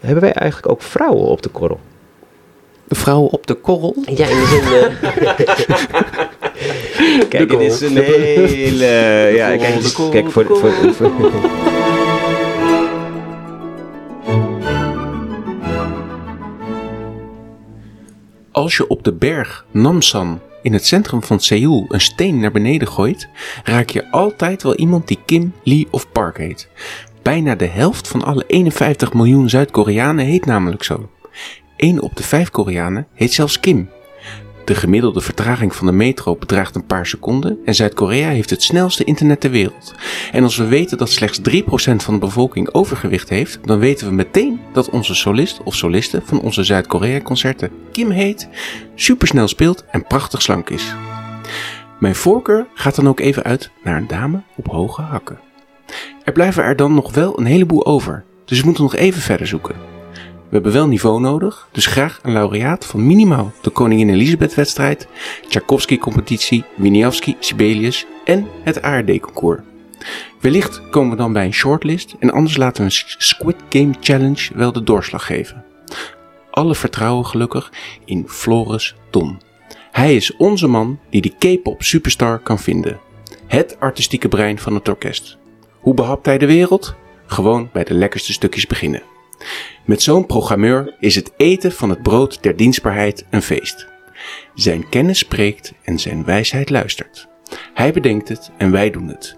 Hebben wij eigenlijk ook vrouwen op de korrel? Vrouwen op de korrel? Ja, in de zin... uh... kijk, dit is een hele... Ja, kijk, kijk voor... voor, voor, Als je op de berg Namsan in het centrum van Seoul een steen naar beneden gooit, raak je altijd wel iemand die Kim, Lee of Park heet. Bijna de helft van alle 51 miljoen Zuid-Koreanen heet namelijk zo. 1 op de 5 Koreanen heet zelfs Kim. De gemiddelde vertraging van de metro bedraagt een paar seconden en Zuid-Korea heeft het snelste internet ter wereld. En als we weten dat slechts 3% van de bevolking overgewicht heeft, dan weten we meteen dat onze solist of soliste van onze Zuid-Korea concerten Kim heet, supersnel speelt en prachtig slank is. Mijn voorkeur gaat dan ook even uit naar een dame op hoge hakken. Er blijven er dan nog wel een heleboel over, dus we moeten nog even verder zoeken. We hebben wel niveau nodig, dus graag een laureaat van minimaal de Koningin Elisabeth-wedstrijd, Tchaikovsky-competitie, Winiawski, Sibelius en het ARD-concours. Wellicht komen we dan bij een shortlist en anders laten we een Squid Game Challenge wel de doorslag geven. Alle vertrouwen gelukkig in Floris Don. Hij is onze man die de K-pop superstar kan vinden. Het artistieke brein van het orkest. Hoe behapt hij de wereld? Gewoon bij de lekkerste stukjes beginnen. Met zo'n programmeur is het eten van het brood der dienstbaarheid een feest. Zijn kennis spreekt en zijn wijsheid luistert. Hij bedenkt het en wij doen het.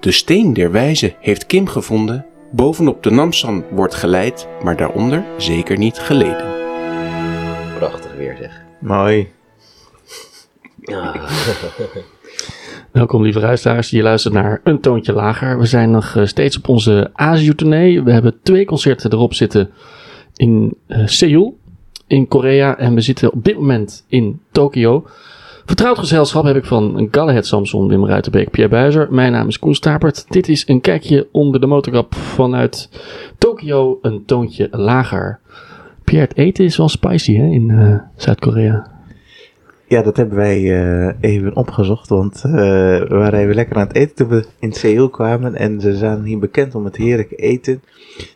De steen der wijze heeft Kim gevonden, bovenop de Namsan wordt geleid, maar daaronder zeker niet geleden. Prachtig weer zeg. Mooi. Ja. Welkom lieve luisteraars, je luistert naar Een Toontje Lager. We zijn nog eh, steeds op onze Azië-tournee. We hebben twee concerten erop zitten in uh, Seoul, in Korea. En we zitten op dit moment in Tokio. Vertrouwd gezelschap heb ik van Galahad Samson, Wim Ruitenbeek, Pierre Buizer. Mijn naam is Koen Stapert. Dit is een kijkje onder de motorkap vanuit Tokio, Een Toontje Lager. Pierre, het eten is wel spicy hè, in uh, Zuid-Korea. Ja, dat hebben wij uh, even opgezocht, want uh, we waren even lekker aan het eten toen we in Seoul kwamen en ze zijn hier bekend om het heerlijke eten.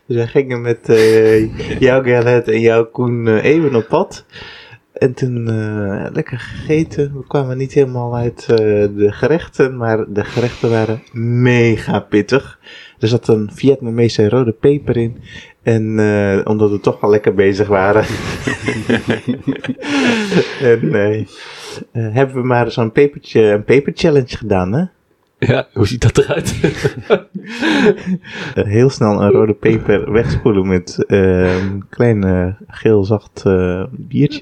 Dus wij gingen met uh, jou Gerrit en jou Koen even op pad. En toen lekker gegeten. We kwamen niet helemaal uit de gerechten, maar de gerechten waren mega pittig. Er zat een Vietnamese rode peper in. En uh, omdat we toch wel lekker bezig waren. en nee. Uh, hebben we maar zo'n pepertje, een paper challenge gedaan, hè? Ja, hoe ziet dat eruit? uh, heel snel een rode peper wegspoelen met een klein geel zacht biertje.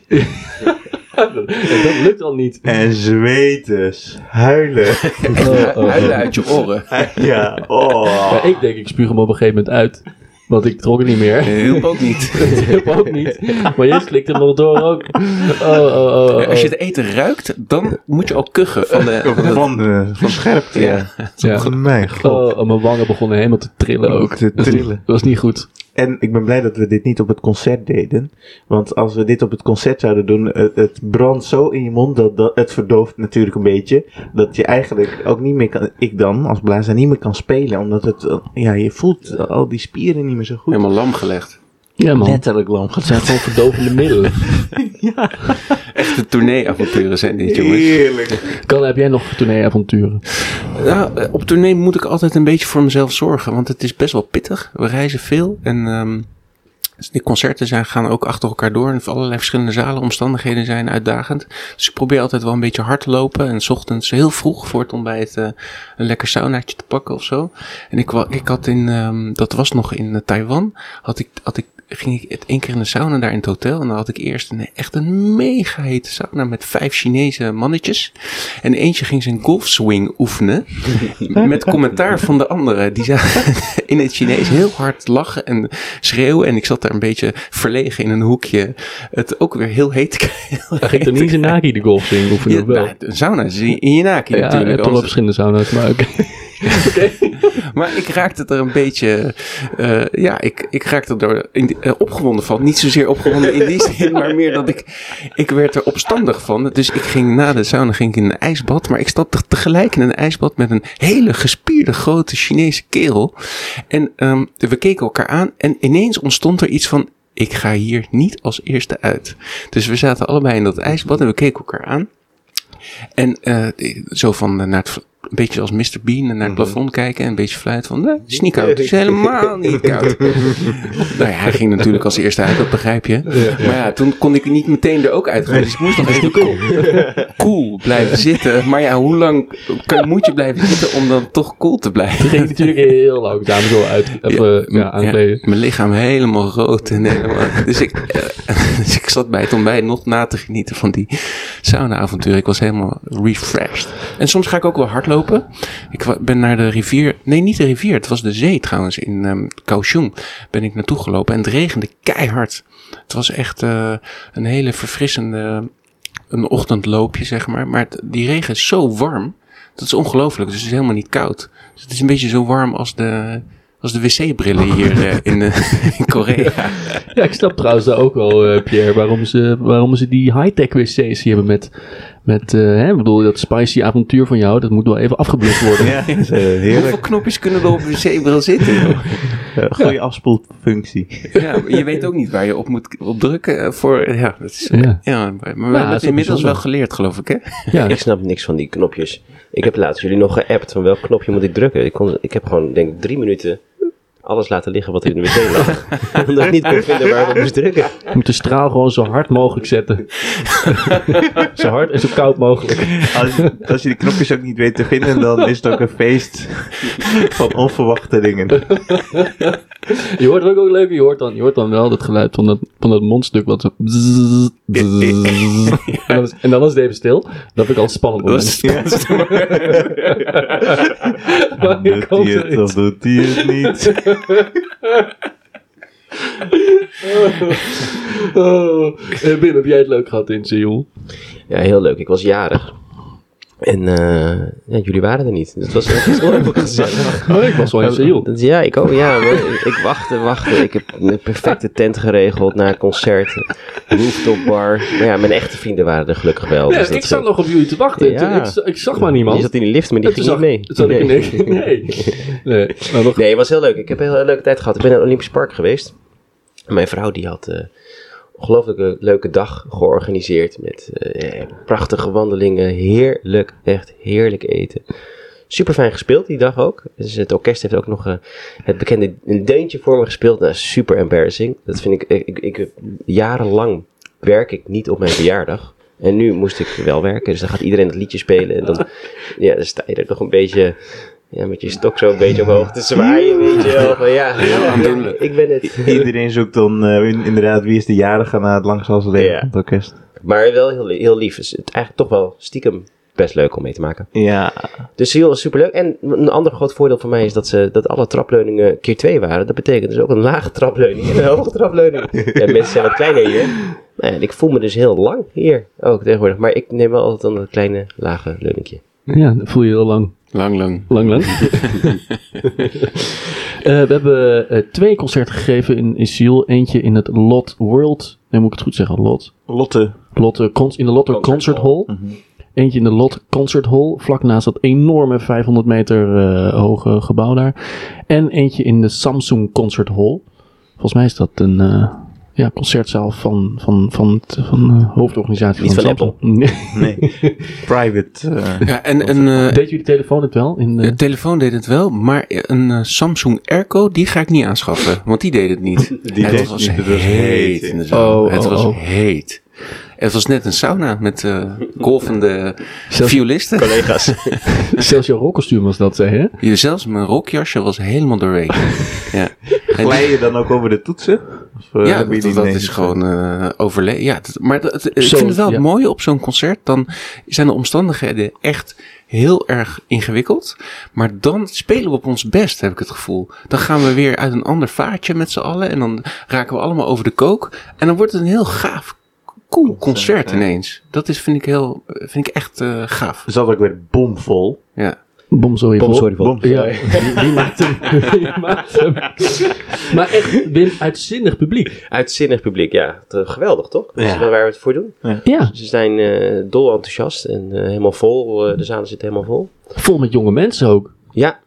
dat, dat lukt al niet. En zweten, huilen. Oh, oh, oh. Huilen uit je oren. ja, oh. Ja, ik denk, ik spuug hem op een gegeven moment uit. Want ik trok het niet meer. Hielp ook niet. Hielp ook niet. Maar jij slikt hem nog door ook. Oh, oh, oh, oh. Als je het eten ruikt, dan moet je ook kuchen. Van, de, van, de, van, de, van scherpte. Ja. ja. Mijn god. Oh, mijn wangen begonnen helemaal te trillen ook. Te trillen. Dat was niet goed. En ik ben blij dat we dit niet op het concert deden. Want als we dit op het concert zouden doen, het, brandt zo in je mond dat, dat het verdooft natuurlijk een beetje. Dat je eigenlijk ook niet meer kan, ik dan als blazer niet meer kan spelen. Omdat het, ja, je voelt al die spieren niet meer zo goed. Helemaal lam gelegd. Ja, man. Letterlijk lam Het zijn gewoon verdovende middelen. ja. Echte tourneeavonturen zijn dit, jongens. Heerlijk. Kan, heb jij nog tourneeavonturen? Nou, op tournee moet ik altijd een beetje voor mezelf zorgen, want het is best wel pittig. We reizen veel en um, die concerten zijn, gaan ook achter elkaar door. En allerlei verschillende zalen, omstandigheden zijn uitdagend. Dus ik probeer altijd wel een beetje hard te lopen. En s ochtends heel vroeg voor het ontbijt uh, een lekker saunaatje te pakken of zo. En ik, ik had in, um, dat was nog in uh, Taiwan, had ik, had ik ging ik één keer in de sauna daar in het hotel. En dan had ik eerst een, echt een mega hete sauna met vijf Chinese mannetjes. En eentje ging zijn golfswing oefenen. met commentaar van de andere. Die zaten in het Chinees heel hard lachen en schreeuwen. En ik zat daar een beetje verlegen in een hoekje. Het ook weer heel heet ging er niet in Naki de golfswing oefenen? Ja, wel? Nou, de sauna is in je Naki ja, natuurlijk. Ja, toch wel verschillende sauna's, maar oké. Maar ik raakte er een beetje, eh, ja, ik, ik raakte er in, eh, opgewonden van. Niet zozeer opgewonden in die zin, maar meer dat ik, ik werd er opstandig van. Dus ik ging na de sauna ging ik in een ijsbad, maar ik stapte tegelijk in een ijsbad met een hele gespierde grote Chinese kerel. En ehm, we keken elkaar aan en ineens ontstond er iets van, ik ga hier niet als eerste uit. Dus we zaten allebei in dat ijsbad en we keken elkaar aan. En eh, zo van naar het, een beetje als Mr. Bean naar het plafond kijken en een beetje fluit van, nee, het is niet koud, het is helemaal niet koud. nou ja, hij ging natuurlijk als eerste uit, dat begrijp je. Maar ja, toen kon ik niet meteen er ook uitgaan, dus ik moest nog even cool, cool blijven zitten. Maar ja, hoe lang kan, moet je blijven zitten om dan toch cool te blijven? ging natuurlijk heel langzaam zo uit. Even ja, aankleden. Ja, mijn lichaam helemaal rood en helemaal. Dus ik, eh, dus ik zat bij het ontbijt nog na te genieten van die sauna-avontuur. Ik was helemaal refreshed. En soms ga ik ook wel Ik ben naar de rivier. Nee, niet de rivier. Het was de zee trouwens. In ehm Kaohsiung ben ik naartoe gelopen. En het regende keihard. Het was echt eh, een hele verfrissende. Een ochtendloopje, zeg maar. Maar die regen is zo warm. Dat is ongelooflijk. Dus het is helemaal niet koud. Dus het is een beetje zo warm als de, als de wc-brillen hier eh, in, eh, in Korea. Ja, ik snap trouwens daar ook wel, eh, Pierre, waarom ze, waarom ze die high-tech wc's hier hebben met, met eh, hè, ik bedoel, dat spicy avontuur van jou, dat moet wel even afgeblust worden. Ja, Hoeveel heerlijk. knopjes kunnen er op een wc-bril zitten? goede afspoelfunctie. Ja, maar je weet ook niet waar je op moet op drukken voor. Ja, dat is, Ja. ja. maar we dat hebben het is inmiddels wel geleerd, geloof ik, hè? Ja, Ik snap niks van die knopjes. Ik heb laatst jullie nog geappt van welk knopje moet ik drukken. Ik, kon, ik heb gewoon, denk ik, drie minuten alles laten liggen wat in de wc lag. Omdat ik niet kon vinden waar op moest drukken. je moet de straal gewoon zo hard mogelijk zetten. zo hard en zo koud mogelijk. Als, als je die knopjes ook niet weet te vinden, dan is het ook een feest van onverwachte dingen. Je hoort ook, ook leuk, je hoort, dan, je hoort dan wel dat geluid van dat, van dat mondstuk wat zo... bzzz, bzzz. en, dan is, en dan is het even stil. Dat vind ik altijd spannend. Dat is- Doet hij het of doet hij het niet? Oh. Eh, heb jij het leuk gehad in Seoul? Ja, heel leuk. Ik was jarig. En eh, ja, jullie waren er niet. Dus het was echt gezellig. Ik was wel in Seoul. Ja, ik ook. Ja, maar ik, ik wachtte, wachtte. Ik heb een perfecte tent geregeld na het concert. Rooftop bar. Maar ja, mijn echte vrienden waren er gelukkig wel. Ja, dus ik zat nog op jullie te wachten. Ja. Ik, ik zag maar niemand. Je zat in die lift, maar die ging niet mee. zat ik in nee. nee. nee. Nee, het was heel leuk. Ik heb een hele leuke tijd gehad. Ik ben naar het Olympisch Park geweest. En mijn vrouw die had eh, ongelooflijke leuke dag georganiseerd. Met eh, prachtige wandelingen. Heerlijk, echt heerlijk eten. Super fijn gespeeld die dag ook. Dus het orkest heeft ook nog eh, het bekende deuntje voor me gespeeld. Nou, super embarrassing. Dat vind ik, ik, ik, jarenlang werk ik niet op mijn verjaardag. En nu moest ik wel werken, dus dan gaat iedereen het liedje spelen. En dan, ja, dan sta je er toch een beetje ja, met je stok zo een beetje omhoog te zwaaien, weet je wel. Van, ja, ik ben het. Iedereen zoekt dan eh, in- inderdaad wie is de jarige na het langzaamste leven Ja. van het orkest. Maar wel heel, heel lief. Dus het is eigenlijk toch wel stiekem best leuk om mee te maken. Ja, Dus heel superleuk. En een ander groot voordeel van mij is dat, ze, dat alle trapleuningen keer twee waren. Dat betekent dus ook een lage trapleuning en een hoge trapleuning. Ja, mensen zijn wat kleiner hier. Nou ja, en ik voel me dus heel lang hier ook tegenwoordig. Maar ik neem wel altijd dan dat kleine lage leuningje. ja, dat voel je heel lang. Lang, lang. Lang, lang. Eh, we hebben eh, twee concerten gegeven in, in Seoul. Eentje in het Lot World. Nee, moet ik het goed zeggen? Lot. Lotte. Lotte, in de Lotte Concert, Hall. Eentje in de Lot Concert Hall. Vlak naast dat enorme 500 meter eh, hoge gebouw daar. En eentje in de Samsung Concert Hall. Volgens mij is dat een eh, ja, concertzaal van, van, van, het- van de hoofdorganisatie Niet van, van Samsung. Nee. Nee, private. eh, Ja, en een eh, Deed jullie telefoon het wel? In de... de telefoon deed het wel, maar een eh, Samsung Airco, die ga ik niet aanschaffen. Want die deed het niet. Die het deed was niet, het was heet heet. in de zaal. Oh, het oh, was oh. heet. Het was net een sauna met eh golvende violisten. Collega's. Zelfs jouw rolkostuum was dat, zei je? Zelfs mijn rokjasje was helemaal doorweekt. ja. En Glij je dan ook over de toetsen? Of, eh, ja, dat, is gewoon eh overleven. Ja, dat- maar dat, ik Zo, vind het wel ja. mooi op zo'n concert. Dan zijn de omstandigheden echt heel erg ingewikkeld. Maar dan spelen we op ons best, heb ik het gevoel. Dan gaan we weer uit een ander vaatje met z'n allen. En dan raken we allemaal over de kook. En dan wordt het een heel gaaf, cool concert ineens. Dat is, vind ik, heel, vind ik echt eh, gaaf. Zat ook weer bomvol. Ja. Bom, sorry. Bom. Ja, wie, wie maakt hem? Wie maakt hem? Maar echt, Wim, uitzinnig publiek. Uitzinnig publiek, ja. Eh, geweldig, toch? Dat is Ja. waar we het voor doen. Ja, Ze zijn eh dol enthousiast en eh, helemaal vol. De zalen zitten helemaal vol. vol met jonge mensen ook. Ja,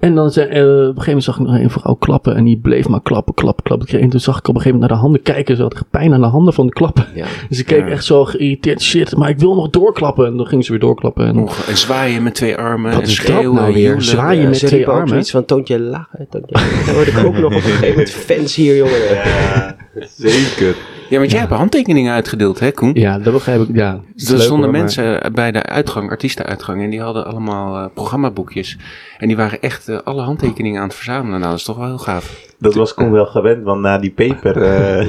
En dan zei, eh, op een gegeven moment zag ik nog een vrouw klappen en die bleef maar klappen, klappen, klappen. En toen zag ik op een gegeven moment naar de handen kijken. Ze had echt pijn aan de handen van het klappen. ja. Dus ik keek Ja. echt zo geïrriteerd, shit, maar ik wil nog doorklappen. En dan ging ze weer doorklappen. En Nog en zwaaien met twee armen. Wat en is dat schreeuwen, nou weer? joelen. Zwaaien Ja, met ze twee armen. zoiets van toontje lachen, toontje lachen. Hoorde ik ook nog op een gegeven moment fans hier, jongen. Zeker. Ja, want jij hebt handtekeningen uitgedeeld, hè Koen? Ja, dat begrijp ik. Ja, er stonden mensen bij de uitgang, artiestenuitgang, en die hadden allemaal eh, programmaboekjes. En die waren echt eh, alle handtekeningen aan het verzamelen. Nou, dat is toch wel heel gaaf. Dat was Koen wel gewend, want na die paper eh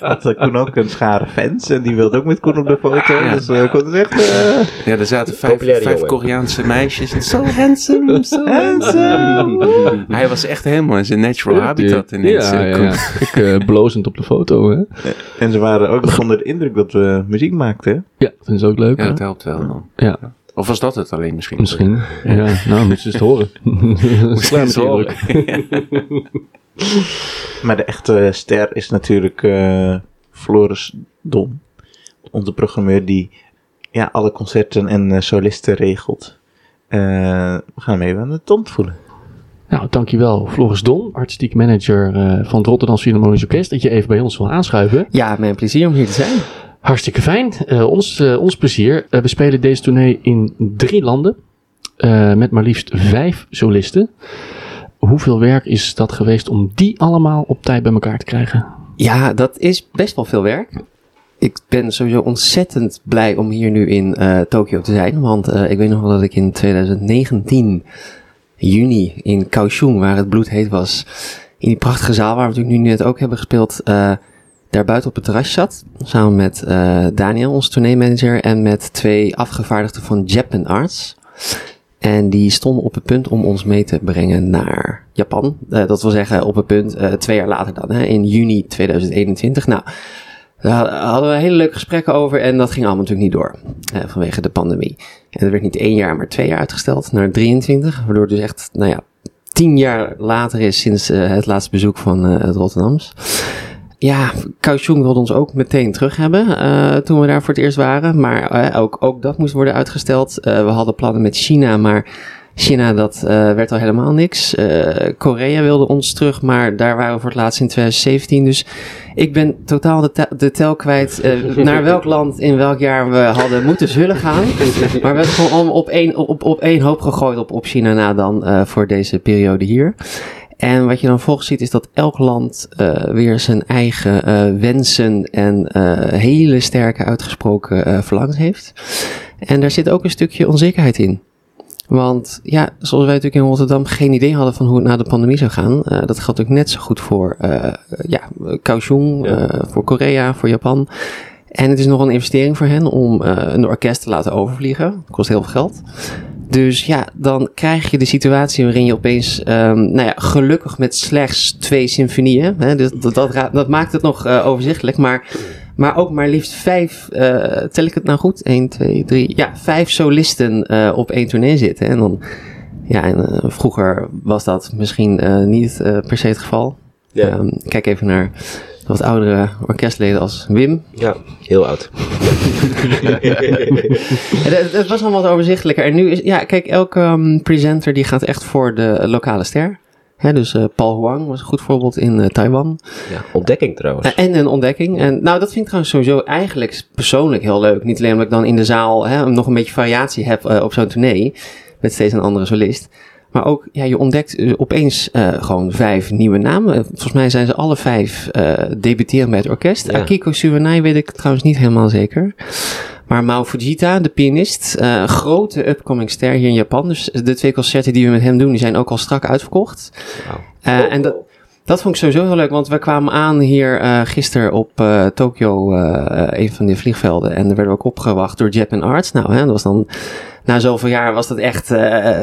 had Koen ook een schare fans. En die wilde ook met Koen op de foto. Ja. Dus uh, Koen eh, Ja, er zaten vijf, vijf. Koreaanse meisjes. So handsome, so handsome. Hij was echt helemaal in zijn natural habitat ineens. Ja, eh, ja. Ik eh, blozend op de foto, hè. en ze waren ook nog onder de indruk dat we muziek maakten. Ja, vinden ze ook leuk, Ja, hè? dat helpt wel dan. Ja, Of was dat het alleen misschien? misschien. Ja, nou, moeten ze eens horen. Met indruk. Maar de echte ster is natuurlijk eh, Floris Don. Onze programmeur die ja, alle concerten en eh, solisten regelt. Eh, we gaan hem even aan de tand voelen. Nou, dankjewel Floris Don, artistiek manager eh, van het Rotterdam Philharmonisch Orkest, dat je even bij ons wil aanschuiven. Ja, mijn plezier om hier te zijn. Hartstikke fijn. Eh, ons, eh, ons plezier. Eh, we spelen deze tournee in drie landen. met maar liefst vijf solisten. Hoeveel werk is dat geweest om die allemaal op tijd bij elkaar te krijgen? Ja, dat is best wel veel werk. Ik ben sowieso ontzettend blij om hier nu in Tokio te zijn. Want ik weet nog wel dat ik in 2019, juni, in Kaohsiung, waar het bloedheet was, in die prachtige zaal waar we natuurlijk nu net ook hebben gespeeld, daar buiten op het terras zat. Samen met eh, Daniel, onze tourneemanager, en met twee afgevaardigden van Japan Arts. En die stonden op het punt om ons mee te brengen naar Japan. Eh, dat wil zeggen op het punt eh, twee jaar later dan, hè, in juni 2021. Nou, daar hadden we hele leuke gesprekken over en dat ging allemaal natuurlijk niet door. vanwege de pandemie. En er werd niet één jaar, maar twee jaar uitgesteld naar 23. Waardoor het dus echt, nou ja, tien jaar later is sinds het laatste bezoek van het Rotterdams. Ja, Kaohsiung wilde ons ook meteen terug hebben eh, toen we daar voor het eerst waren. Maar eh, ook, ook dat moest worden uitgesteld. Eh, we hadden plannen met China, maar China dat werd al helemaal niks. Korea wilde ons terug, maar daar waren we voor het laatst in 2017. Dus ik ben totaal de, te- de tel kwijt naar welk land in welk jaar we hadden moeten zullen gaan. Maar we hebben het gewoon allemaal op één, op, op één hoop gegooid op, op China na dan voor deze periode hier. En wat je dan volgens ziet is dat elk land eh, weer zijn eigen eh, wensen en eh, hele sterke uitgesproken verlangens heeft. En daar zit ook een stukje onzekerheid in. Want ja, zoals wij natuurlijk in Rotterdam geen idee hadden van hoe het na de pandemie zou gaan. dat geldt ook net zo goed voor ja, Kaohsiung, Ja. voor Korea, voor Japan. En het is nog een investering voor hen om een orkest te laten overvliegen. Dat kost heel veel geld. Dus ja, dan krijg je de situatie waarin je opeens, ehm, nou ja, gelukkig met slechts twee symfonieën. Hè, dus dat, dat, maakt het nog eh, overzichtelijk. Maar, maar ook maar liefst vijf, eh, tel ik het nou goed? 1, 2, 3, ja, vijf solisten eh, op één tournee zitten. En dan, ja, en vroeger was dat misschien niet per se het geval. Ja, Ehm, kijk even naar wat oudere orkestleden als Wim. ja heel oud. Het, het- was allemaal wat overzichtelijker. En nu is, ja, kijk, elke ehm, presenter die gaat echt voor de lokale ster. Hè, dus eh, Paul Huang was een goed voorbeeld in eh, Taiwan. Ja, ontdekking trouwens. En een ontdekking. En nou, dat vind ik trouwens sowieso eigenlijk persoonlijk heel leuk. Niet alleen omdat ik dan in de zaal hè, nog een beetje variatie heb eh, op zo'n tournee. Met steeds een andere solist. Maar ook, ja, je ontdekt eh, opeens eh, gewoon vijf nieuwe namen. Eh, Volgens mij zijn ze alle vijf eh debuteren bij het orkest. Ja. Akiko Suwanai weet ik trouwens niet helemaal zeker. Maar Mao Fujita, de pianist, eh, grote upcoming ster hier in Japan. Dus de twee concerten die we met hem doen, die zijn ook al strak uitverkocht. Eh, en dat, dat vond ik sowieso heel leuk, want we kwamen aan hier eh gisteren op eh Tokyo, eh, een van die vliegvelden. En er werden we ook opgewacht door Japan Arts. Nou, hè, dat was dan, na zoveel jaar was dat echt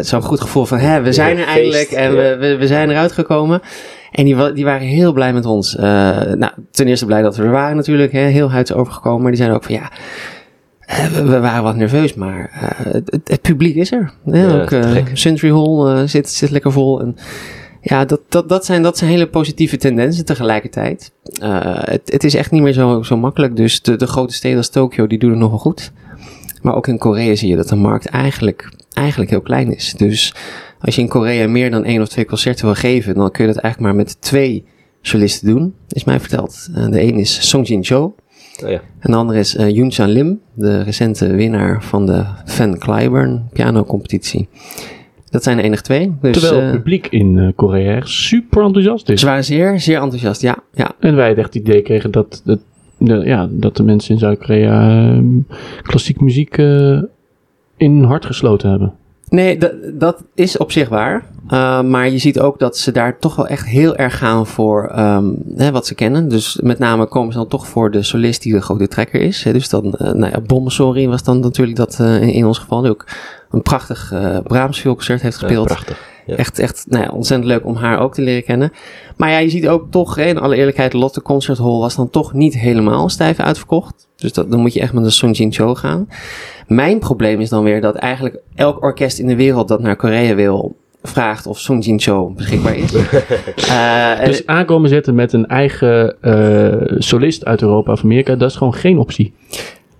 zo'n goed gevoel van, hè, we zijn er feest, eindelijk en ja. we, we, we zijn eruit gekomen. En die, die waren heel blij met ons. Nou, ten eerste blij dat we er waren natuurlijk, hè, heel huids overgekomen. Maar die zeiden ook van, ja, we, waren wat nerveus, maar het, het- publiek is er. Ja, Ja, ook. Century Hall zit, zit lekker vol. En, ja, dat, dat, dat, zijn, dat zijn hele positieve tendensen tegelijkertijd. Eh, het, het is echt niet meer zo, zo makkelijk. Dus de, de grote steden als Tokio, die doen het nog wel goed. Maar ook in Korea zie je dat de markt eigenlijk, eigenlijk heel klein is. Dus als je in Korea meer dan één of twee concerten wil geven, dan kun je dat eigenlijk maar met twee solisten doen, is mij verteld. Eh, de een is Song Jin Cho. Oh ja. En de andere is eh Yoon Chan Lim, de recente winnaar van de Van Cliburn pianocompetitie. Dat zijn de enige twee. Dus, Terwijl eh, het publiek in eh, Korea echt super enthousiast is. ze waren zeer, zeer enthousiast. Ja, ja. En wij echt het idee kregen dat, dat, de, ja, dat de mensen in Zuid-Korea ehm, klassieke muziek eh, in hun hart gesloten hebben. Nee, dat is op zich waar. Uh, maar je ziet ook dat ze daar toch wel echt heel erg gaan voor ehm, hè, wat ze kennen. Dus met name komen ze dan toch voor de solist die de grote trekker is. Hè. Dus dan, uh, nou ja, Bommessori was dan natuurlijk dat uh, in, in ons geval die ook een prachtig uh, Brahms concert heeft gespeeld. Ja, prachtig. Ja. Echt, echt nou ja, ontzettend leuk om haar ook te leren kennen. Maar ja, je ziet ook toch, hè, in alle eerlijkheid, Lotte Concert Hall was dan toch niet helemaal stijf uitverkocht. Dus dat, dan moet je echt met een Song Jin Cho gaan. Mijn probleem is dan weer dat eigenlijk elk orkest in de wereld dat naar Korea wil, vraagt of Song Jin Cho beschikbaar is. uh, dus aankomen zetten met een eigen uh, solist uit Europa of Amerika, dat is gewoon geen optie.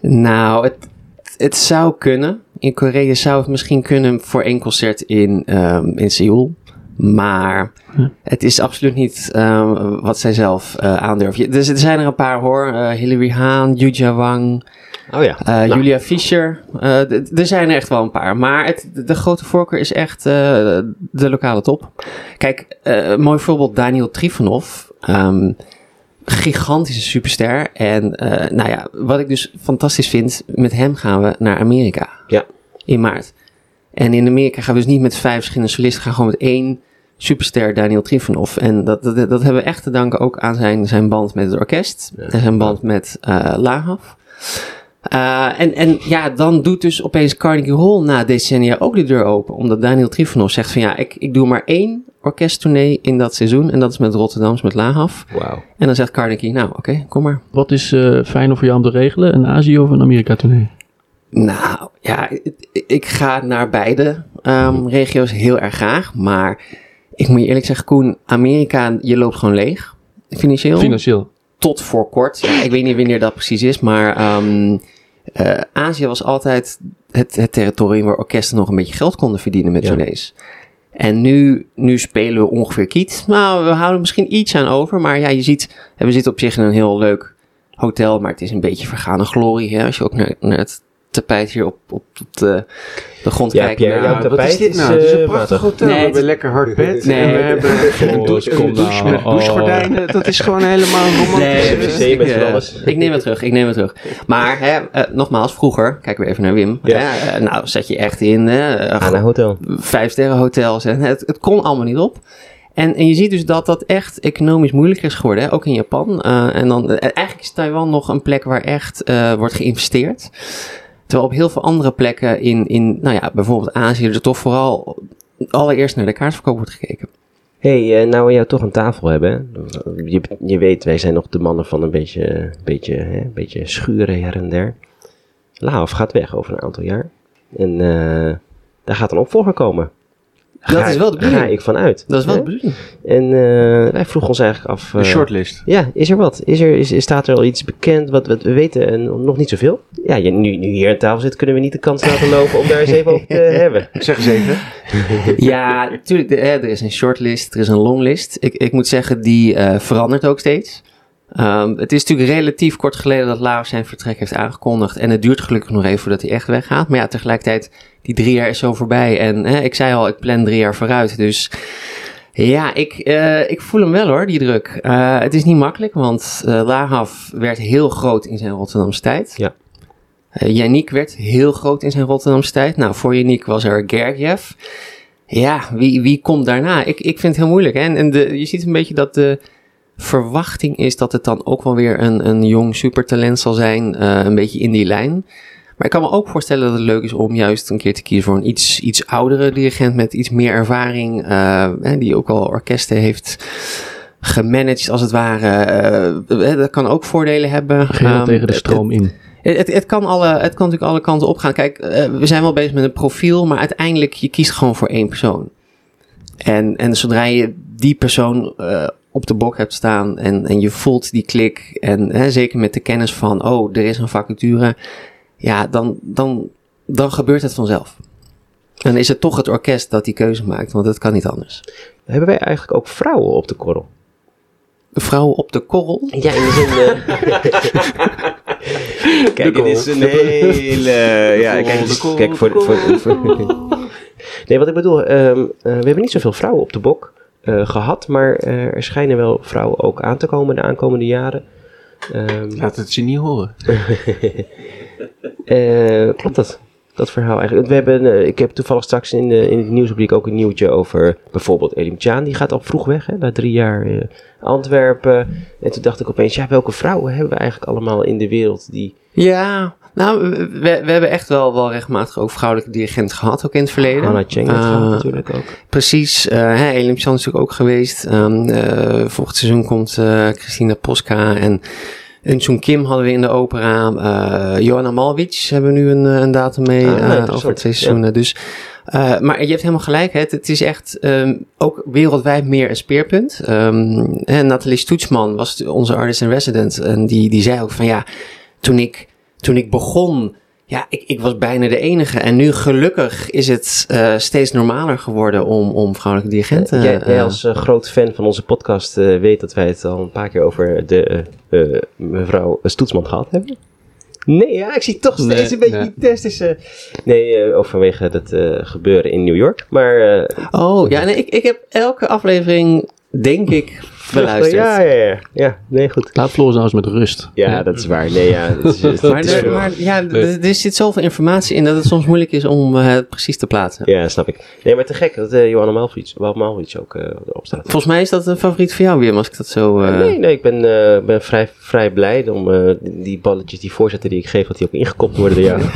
Nou, het, het zou kunnen. In Korea zou het misschien kunnen voor één concert in, um, in Seoul. Maar het is absoluut niet um, wat zij zelf uh, aandurven. Dus er zijn er een paar hoor. Uh, Hilary Haan, Yuja Wang, oh ja. uh, nou. Julia Fischer. Uh, er zijn er echt wel een paar. Maar het, de grote voorkeur is echt uh, de lokale top. Kijk, mooi voorbeeld Daniel Trifonov. Um, gigantische superster. En uh, nou ja, wat ik dus fantastisch vind, met hem gaan we naar Amerika. Ja. In maart. En in Amerika gaan we dus niet met vijf verschillende solisten, gaan gewoon met één superster Daniel Trifonov. En dat, dat, dat hebben we echt te danken ook aan zijn, zijn band met het orkest. Ja. En zijn band met uh, Lahav. Uh, en, en ja, dan doet dus opeens Carnegie Hall na decennia ook de deur open. Omdat Daniel Trifonov zegt van ja, ik, ik doe maar één orkesttournee in dat seizoen. En dat is met Rotterdams, met Lahav. Wow. En dan zegt Carnegie, nou oké, okay, kom maar. Wat is uh, fijner voor jou om te regelen? Een Azië of een Amerika tournee? Nou, ja, ik, ik ga naar beide um, regio's heel erg graag. Maar ik moet je eerlijk zeggen, Koen, Amerika, je loopt gewoon leeg. Financieel. Financieel. Tot voor kort. Ja, ik weet niet wanneer dat precies is, maar um, uh, Azië was altijd het, het territorium waar orkesten nog een beetje geld konden verdienen met Ja. En nu, nu spelen we ongeveer kiet. Nou, we houden misschien iets aan over. Maar ja, je ziet, we zitten op zich in een heel leuk hotel. Maar het is een beetje vergane glorie. Hè? Als je ook naar, naar het tapijt hier op, op, op de, de grond Ja, kijkt. Pierre, Nou, wat tapijt is dit is, nou? Het is eh, een prachtig hotel. Nee, we hebben het- lekker hard bed. Nee, en we hebben een Oh, douche, kom een douche nou. met douchegordijnen. Dat is gewoon helemaal romantisch. Nee, ik, ik neem het terug, ik neem het terug. Maar hè, eh, nogmaals, vroeger, kijken we even naar Wim. Ja. Hè, eh, nou, zet je echt in Aan een hotel. vijf sterren hotels. En het, het kon allemaal niet op. En, en je ziet dus dat dat echt economisch moeilijker is geworden, hè? ook in Japan. Eh, en dan, eigenlijk is Taiwan nog een plek waar echt eh, wordt geïnvesteerd. Terwijl op heel veel andere plekken in, in nou ja, bijvoorbeeld Azië, er toch vooral allereerst naar de kaartverkoop wordt gekeken. hey, eh, nou we jou toch aan tafel hebben. Je, je weet, wij zijn nog de mannen van een beetje, beetje, hè, beetje schuren her en der. Laaf gaat weg over een aantal jaar. En eh, daar gaat een opvolger komen. Dat Ga- is wel de Ga bedoeling. ik vanuit. Dat is wel Hè? de bedoeling. En eh, wij vroegen ons eigenlijk af... Een eh, shortlist. Ja, is er wat? Is er, is, staat er al iets bekend? Wat, wat we weten eh, nog niet zoveel. Ja, je, nu, nu hier aan tafel zit, kunnen we niet de kans laten lopen om daar eens even over te hebben. Zeg eens even. Ja, natuurlijk. Er, er is een shortlist, er is een longlist. Ik, ik moet zeggen, die eh, verandert ook steeds. Ehm, het is natuurlijk relatief kort geleden dat Lau zijn vertrek heeft aangekondigd. En het duurt gelukkig nog even voordat hij echt weggaat. Maar ja, tegelijkertijd, die drie jaar is zo voorbij. En hè, ik zei al, ik plan drie jaar vooruit. Dus ja, ik, eh, ik voel hem wel hoor, die druk. Eh, het is niet makkelijk, want eh Lahav werd heel groot in zijn Rotterdamse tijd. Ja. Uh, Yannick werd heel groot in zijn Rotterdamse tijd. Nou, voor Yannick was er Gergiev. Ja, wie, wie komt daarna? Ik, ik vind het heel moeilijk. Hè? En, en de, je ziet een beetje dat de verwachting is dat het dan ook wel weer een, een jong supertalent zal zijn. eh, een beetje in die lijn. Maar ik kan me ook voorstellen dat het leuk is om juist een keer te kiezen voor een iets, iets oudere dirigent met iets meer ervaring. hè, die ook al orkesten heeft gemanaged als het ware. Eh, dat kan ook voordelen hebben. Geheel Ehm, tegen de stroom in. Het, het, kan alle, het kan natuurlijk alle kanten opgaan. Kijk, eh, we zijn wel bezig met een profiel, maar uiteindelijk je kiest gewoon voor één persoon. En, en zodra je die persoon op de bok hebt staan en, en je voelt die klik, en hè, zeker met de kennis van, oh, er is een vacature, ja, dan, dan, dan gebeurt het vanzelf. En dan is het toch het orkest dat die keuze maakt, want dat kan niet anders. Hebben wij eigenlijk ook vrouwen op de korrel? Vrouwen op de korrel? Ja, in de zin... eh, kijk, het is een hele... Ja, kijk, het is- kijk voor, voor, voor, Nee, wat ik bedoel, ehm, eh, we hebben niet zoveel vrouwen op de bok gehad, maar eh, er schijnen wel vrouwen ook aan te komen de aankomende jaren. Ehm, Laat het je niet horen. eh, klopt dat? Dat verhaal eigenlijk. We hebben, eh, ik heb toevallig straks in, de, in het nieuwsrubriek ook een nieuwtje over bijvoorbeeld Elim Tjaan. Die gaat al vroeg weg, hè, na drie jaar eh, Antwerpen. En toen dacht ik opeens, ja, welke vrouwen hebben we eigenlijk allemaal in de wereld die... Ja, nou, we, we, hebben echt wel, wel regelmatig ook vrouwelijke dirigenten gehad, ook in het verleden. Hannah Cheng Eh, gehad natuurlijk ook. Precies, eh hè, Elim Chan is natuurlijk ook geweest. Eh, volgend seizoen komt Christina Posca en Eunsoon Kim hadden we in de opera. Johanna Malwitz hebben we nu een, een datum mee Ah, over twee Ja. seizoenen. Dus, maar je hebt helemaal gelijk, hè. het, het is echt ehm, ook wereldwijd meer een speerpunt. Ehm en Nathalie Stoetsman was onze artist in resident en die, die zei ook van ja, toen ik, toen ik begon ja, ik, ik was bijna de enige. En nu gelukkig is het eh, steeds normaler geworden om, om vrouwelijke dirigenten... jij, jij eh, als eh, groot fan van onze podcast eh, weet dat wij het al een paar keer over de mevrouw Stoetsman gehad hebben. Nee, ja, ik zie toch steeds Nee, een beetje nee. die test is... eh, nee, eh, ook vanwege het eh, gebeuren in New York. Maar eh, Oh, ja, nee, ik, ik heb elke aflevering, denk ik, beluisterd. Ja, ja, ja. Ja, nee, goed. Laat Floris nou eens met rust. Ja, dat is waar. Nee, ja. Het is, het Maar, is er, veel. maar ja, er, zit zoveel informatie in dat het soms moeilijk is om eh, het precies te plaatsen. Ja, snap ik. Nee, maar te gek dat eh Johanna Malvich ook eh, erop staat. Volgens mij is dat een favoriet voor jou, Wim, als ik dat zo... eh, nee, nee, ik ben, eh, ben vrij, vrij blij om eh, die balletjes, die voorzetten die ik geef, dat die ook ingekopt worden door jou.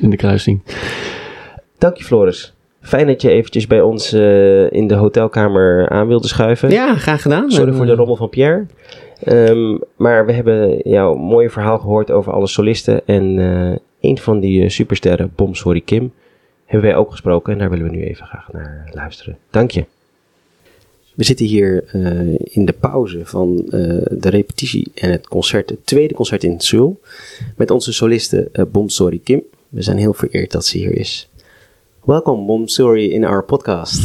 In de kruising. Dank je, Floris. Fijn dat je eventjes bij ons eh, in de hotelkamer aan wilde schuiven. Ja, graag gedaan. Sorry En, voor de eh, rommel van Pierre. Ehm, maar we hebben jouw mooie verhaal gehoord over alle solisten. En eh, een van die eh, supersterren, Bom Sorry Kim, hebben wij ook gesproken. En daar willen we nu even graag naar luisteren. Dank je. We zitten hier eh, in de pauze van eh, de repetitie en het concert, het tweede concert in Seoul. Met onze soliste eh, Bom Sorry Kim. We zijn heel vereerd dat ze hier is. Welkom Bom Sorry in our podcast.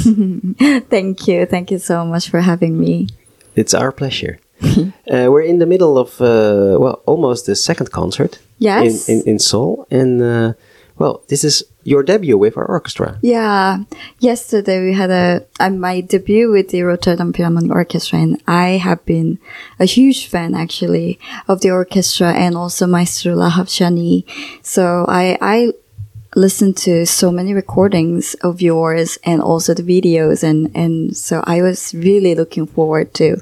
Thank you. Thank you so much for having me. It's our pleasure. uh, we're in the middle of, uh, well, almost the second concert Yes. in, in, in Seoul. And, uh, well, this is your debut with our orchestra. Yeah. Yesterday we had a uh, my debut with the Rotterdam Philharmonic Orchestra, and I have been a huge fan actually of the orchestra and also Maestro Lahav Shani. So I I listened to so many recordings of yours and also the videos. And and so I was really looking forward to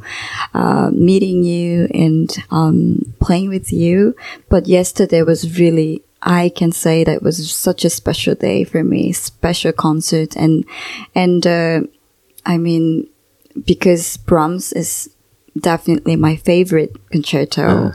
uh, meeting you and um, playing with you. But yesterday was really I can say that was such a special day for me, special concert. And and uh, I mean because Brahms is definitely my favorite concerto,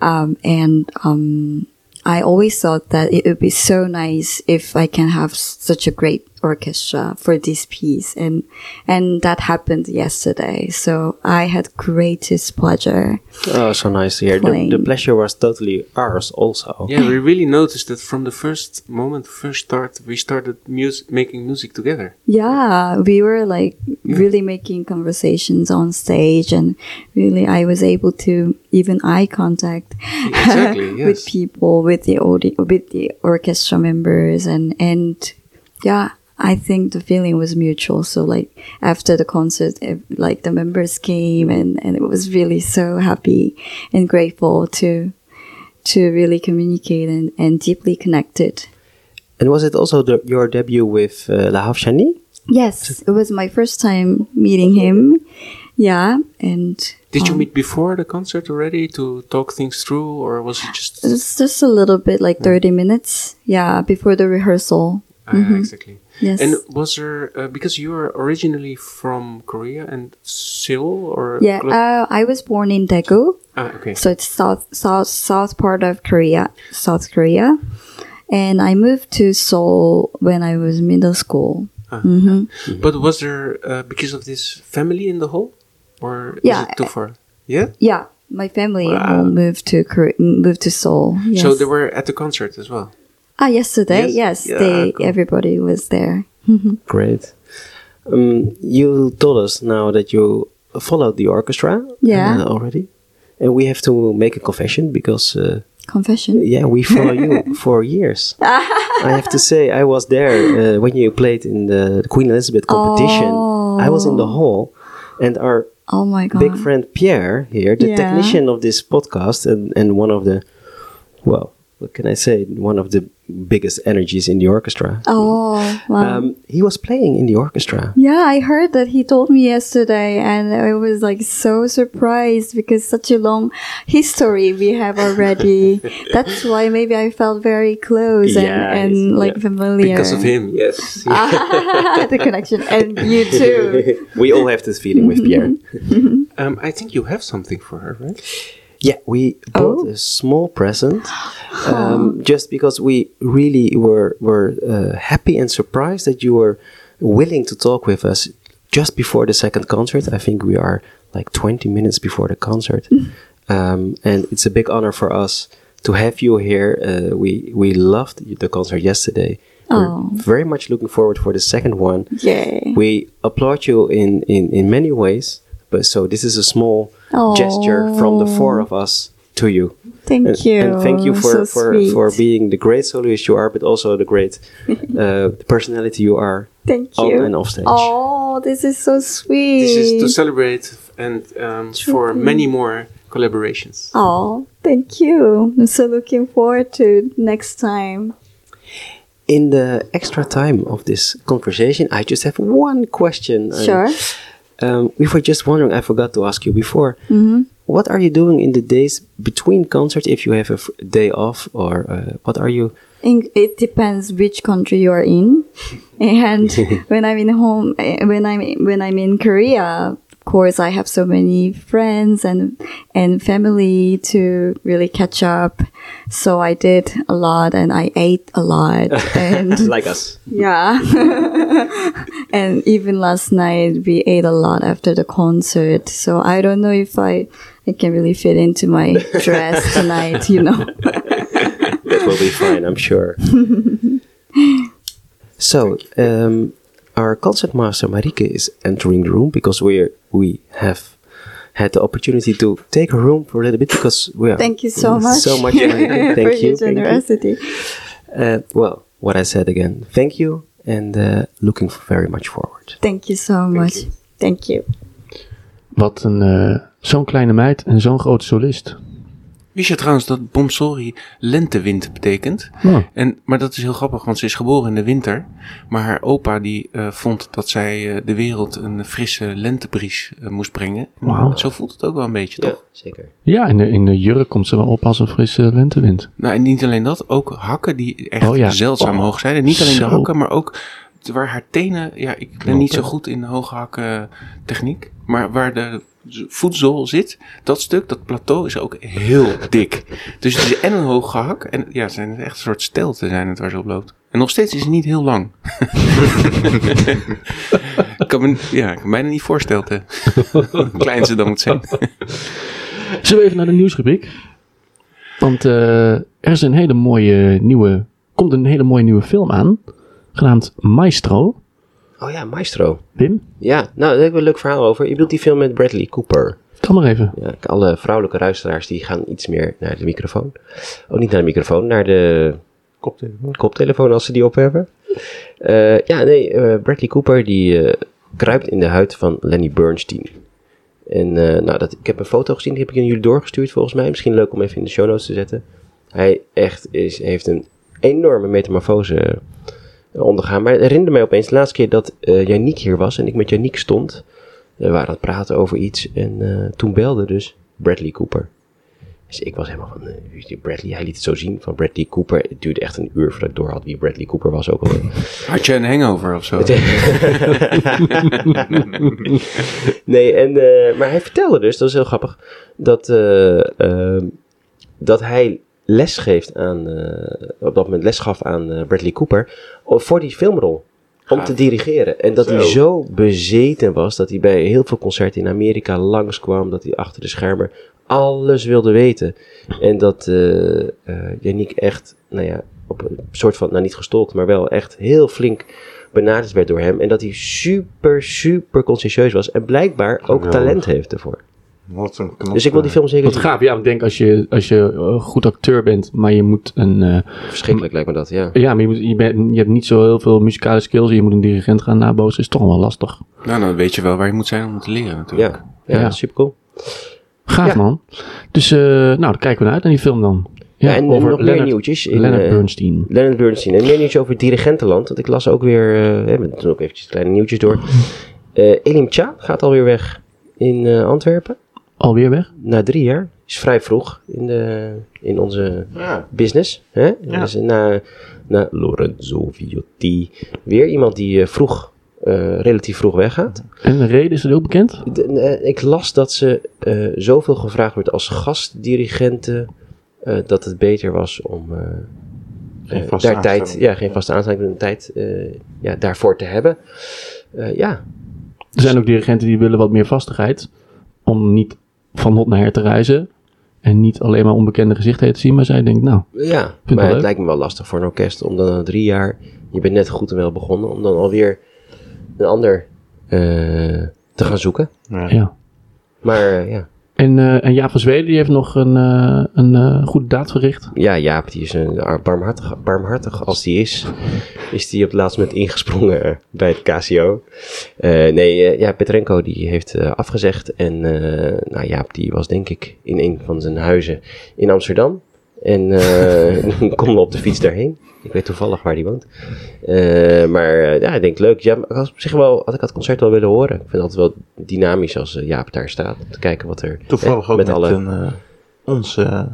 um, and um, I always thought that it would be so nice if I can have such a great orchestra for this piece, and and that happened yesterday. So I had greatest pleasure. Oh, so nice to hear. The, the pleasure was totally ours also. Yeah, we really noticed that from the first moment, first start, we started mus- making music together. Yeah, we were like really making conversations on stage, and really I was able to even eye contact Exactly, with people, with the audi- with the orchestra members, and and yeah, I think the feeling was mutual. So like after the concert, ev- like the members came, and and it was really so happy and grateful to to really communicate and, and deeply connected. And was it also the, your debut with uh, La Havshani? Yes, it was my first time meeting him. Yeah, and Did you um, meet before the concert already to talk things through, or was it just It's just a little bit, like thirty minutes. Yeah, before the rehearsal. Ah, exactly? Yes. And was there uh, because you are originally from Korea and Seoul, or yeah, uh, I was born in Daegu, Ah, oké. So it's south south south part of Korea, South Korea, and I moved to Seoul when I was middle school. hmm But was there, uh, because of this family in the hall? Or Yeah, is it too far? Yeah? Yeah, my family Wow. moved to Korea, moved to Seoul. Yes. So they were at the concert as well? Ah yesterday. Yes? Yes, Yeah, they cool. everybody was there. Great. Um, you told us now that you followed the orchestra Yeah. uh, already. And we have to make a confession because, uh, Confession. yeah, we follow you for years. I have to say, I was there uh, when you played in the Queen Elizabeth competition. I was in the hall, and our Oh my god. big friend Pierre here, the Yeah. technician of this podcast, and, and one of the, well, what can I say? One of the biggest energies in the orchestra. Oh wow. Um, he was playing in the orchestra. Yeah, I heard that he told me yesterday, and I was like so surprised because such a long history we have already. That's why maybe I felt very close and, Yeah, and it's- like yeah. familiar. Because of him, yes. the connection, and you too. we all have this feeling with Pierre. Um, I think you have something for her, right? Yeah, we bought Oh. a small present um, just because we really were were uh, happy and surprised that you were willing to talk with us just before the second concert. I think we are like 20 minutes before the concert, um, and it's a big honor for us to have you here. Uh, we we loved the concert yesterday. Oh. We're very much looking forward for the second one. Yay. We applaud you in, in, in many ways, but so this is a small Oh. gesture from the four of us to you. Thank And, you. and thank you for, So for, for being the great soloist you are, but also the great uh, personality you are Thank on you. and off stage. Oh, this is so sweet. This is to celebrate and um, for many more collaborations. Oh, thank you. I'm so looking forward to next time. In the extra time of this conversation, I just have one question. Sure. Um, we were just wondering, I forgot to ask you before. Mm-hmm. What are you doing in the days between concerts if you have a f- day off, or uh, what are you? In, it depends which country you are in, and when I'm in home, eh, when I'm when I'm in Korea, course I have so many friends and and family to really catch up. So I did a lot, and I ate a lot, and like us. yeah, and even last night we ate a lot after the concert. So I don't know if I I can really fit into my dress tonight. You know. it will be fine, I'm sure. so, um, our concertmaster Marike is entering the room because we we have had the opportunity to take her room for a little bit because we are Thank you so much. so much. Marike. for you. your thank you. generosity. Uh, well, what I said again. Thank you, and uh, looking very much forward. Thank you so much. you. Thank you. Wat een, eh, zo'n kleine meid en zo'n grote solist. Wist je trouwens dat Bomsori lentewind betekent? Nou, En, maar dat is heel grappig, want ze is geboren in de winter. Maar haar opa die eh, vond dat zij eh, de wereld een frisse lentebries eh, moest brengen. En Wauw. Zo voelt het ook wel een beetje, Ja, toch? zeker. ja, in de, in de jurk komt ze wel op als een frisse lentewind. Nou, en niet alleen dat, ook hakken die echt Oh ja. zeldzaam Oh, hoog zijn. En niet alleen de hakken, maar ook waar haar tenen... Ja, ik ben niet zo goed in de hoge hakken techniek. Maar waar de voetzool zit, dat stuk, dat plateau is ook heel dik. Dus het is en een hoge hak. En ja, het zijn echt een soort stelten zijn het waar ze op loopt. En nog steeds is het niet heel lang. ik kan me, ja, ik kan me niet voorstellen te- hoe klein ze dan moet zijn. Zullen we even naar de nieuwsrubriek? Want eh, er is een hele mooie nieuwe, komt een hele mooie nieuwe film aan, genaamd Maestro. Oh ja, Maestro. Wim, Ja, nou, daar heb ik een leuk verhaal over. Je bedoelt die film met Bradley Cooper. kan maar even. Ja, alle vrouwelijke luisteraars die gaan iets meer naar de microfoon. Oh, niet naar de microfoon, naar de Koptelefoon. koptelefoon als ze die op hebben. Eh, ja, nee, eh, Bradley Cooper die eh, kruipt in de huid van Lenny Bernstein. En eh, nou, dat, ik heb een foto gezien, die heb ik aan jullie doorgestuurd volgens mij. Misschien leuk om even in de show notes te zetten. Hij echt is, heeft een enorme metamorfose ondergaan. Maar het herinnerde mij opeens de laatste keer dat eh Yannick hier was en ik met Yannick stond. We waren aan het praten over iets en eh, toen belde dus Bradley Cooper. Dus ik was helemaal van, eh, Bradley, hij liet het zo zien van Bradley Cooper. Het duurde echt een uur voordat ik door had wie Bradley Cooper was ook al. Had je een hangover of zo? nee, en, eh, maar hij vertelde dus, dat is heel grappig, dat, eh, ehm, dat hij les geeft aan, eh, op dat moment les gaf aan eh, Bradley Cooper voor die filmrol. Om Gaaf. te dirigeren. En dat hij Zo. bezeten was dat hij bij heel veel concerten in Amerika langskwam. Dat hij achter de schermen alles wilde weten. En dat eh, Yannick echt, nou ja, op een soort van, nou niet gestolkt, maar wel echt heel flink benaderd werd door hem. En dat hij super, super conscientieus was. En blijkbaar ook talent heeft ervoor. Wat een knop. Dus ik wil die film zeker Wat zien. gaaf. Ja, ik denk als je, als je eh, goed acteur bent, maar je moet een... eh, Verschrikkelijk lijkt me dat, ja. ja, maar je, moet, je, bent, je hebt niet zo heel veel muzikale skills en je moet een dirigent gaan nabootsen. is toch wel lastig. Nou, dan weet je wel waar je moet zijn om te leren natuurlijk. Ja, ja, Ja. super cool. Gaaf Ja. man. Dus eh, nou, dan kijken we naar uit naar die film dan. Ja, en, nog meer Leonard, nieuwtjes. In, Leonard eh, Bernstein. Leonard Bernstein. En meer nieuws over Dirigentenland. Want ik las ook weer, eh, we hebben toen ook eventjes kleine nieuwtjes door. Eh Elim Cha gaat alweer weg in eh, Antwerpen. Alweer weg? Na drie jaar. Is vrij vroeg in, de, in onze Ja. business. Hè? Ja. Dus na, na Lorenzo Viotti. Weer iemand die eh, vroeg, eh, relatief vroeg weggaat. En de reden is het ook bekend? De- eh, ik las dat ze eh, zoveel gevraagd wordt als gastdirigente. eh, dat het beter was om eh, Geen vaste daar tijd, ja, geen vaste aanstelling, een tijd eh, ja, daarvoor te hebben. Eh, ja, Er zijn ook dirigenten die willen wat meer vastigheid. Om niet van hot naar her te reizen. En niet alleen maar onbekende gezichten te zien. Maar zij denkt, nou, ja. maar het leuk. lijkt me wel lastig voor een orkest om dan na drie jaar, je bent net goed en wel begonnen, om dan alweer een ander eh, te gaan zoeken. Ja. ja. Maar eh, ja. En, eh, en Jaap van Zweden die heeft nog een, eh, een eh, goede daad verricht. ja, Jaap, die is een barmhartig, barmhartig als die is, is die op het laatste moment ingesprongen bij het KCO. Nee, ja, Petrenko die heeft afgezegd. En nou, Jaap die was denk ik in een van zijn huizen in Amsterdam. En eh kon op de fiets daarheen. Ik weet toevallig waar die woont. Eh, maar eh, ja, ik denk leuk. Ja, maar ik had op zich wel, had ik het concert wel willen horen. Ik vind het altijd wel dynamisch als Jaap daar staat. Om te kijken wat er Toevallig eh, ook met, alle... een, eh, onze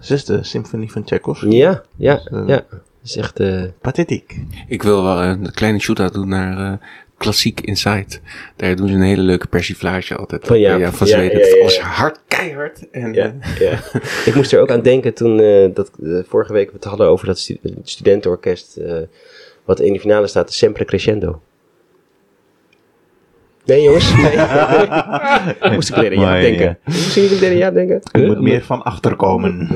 zesde symfonie van Tchaikovsky. Ja, ja, eh, ja. Dat is echt... eh, Pathetiek. Ik wil wel een kleine shout-out doen naar eh, Klassiek Insight. Daar doen ze een hele leuke persiflage altijd. Van Jaap. Ja, van Ja, Zweden. ja, ja, Het ja. was hard, keihard. En, Ja, ja. ik moest er ook aan denken toen eh, dat, eh, vorige week we het hadden over dat stu het studentenorkest eh, wat in de finale staat, de Sempre Crescendo. Nee jongens, nee. ik moest ik Maar, Jaap denken. Moest niet meteen aan Jaap denken? Er moet meer van achterkomen.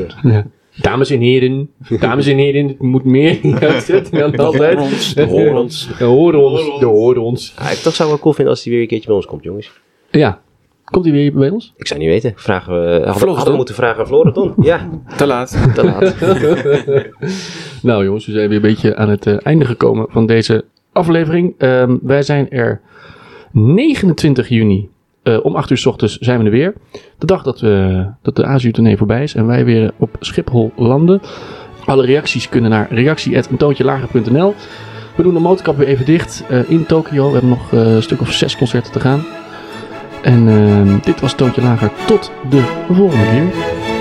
Dames en heren, dames en heren, het moet meer. Ja, zit dan altijd. de horens. De horens, de horens. Ah, ik toch zou wel cool vinden als hij weer een keertje bij ons komt jongens. Ja, komt hij weer bij ons? Ik zou niet weten. Vragen we, hadden, hadden we moeten vragen aan Florenton. Ja, Te laat. te laat. Nou jongens, we zijn weer een beetje aan het eh, einde gekomen van deze aflevering. Ehm, wij zijn er 29 juni. Eh, om 8 uur s ochtends zijn we er weer. De dag dat, we, dat de Azië-tournee voorbij is en wij weer op Schiphol landen. Alle reacties kunnen naar reactie.eentoontjelager.nl We doen de motorkap weer even dicht eh, in Tokio. We hebben nog eh, een stuk of zes concerten te gaan. En ehm, dit was Toontje Lager. Tot de volgende keer.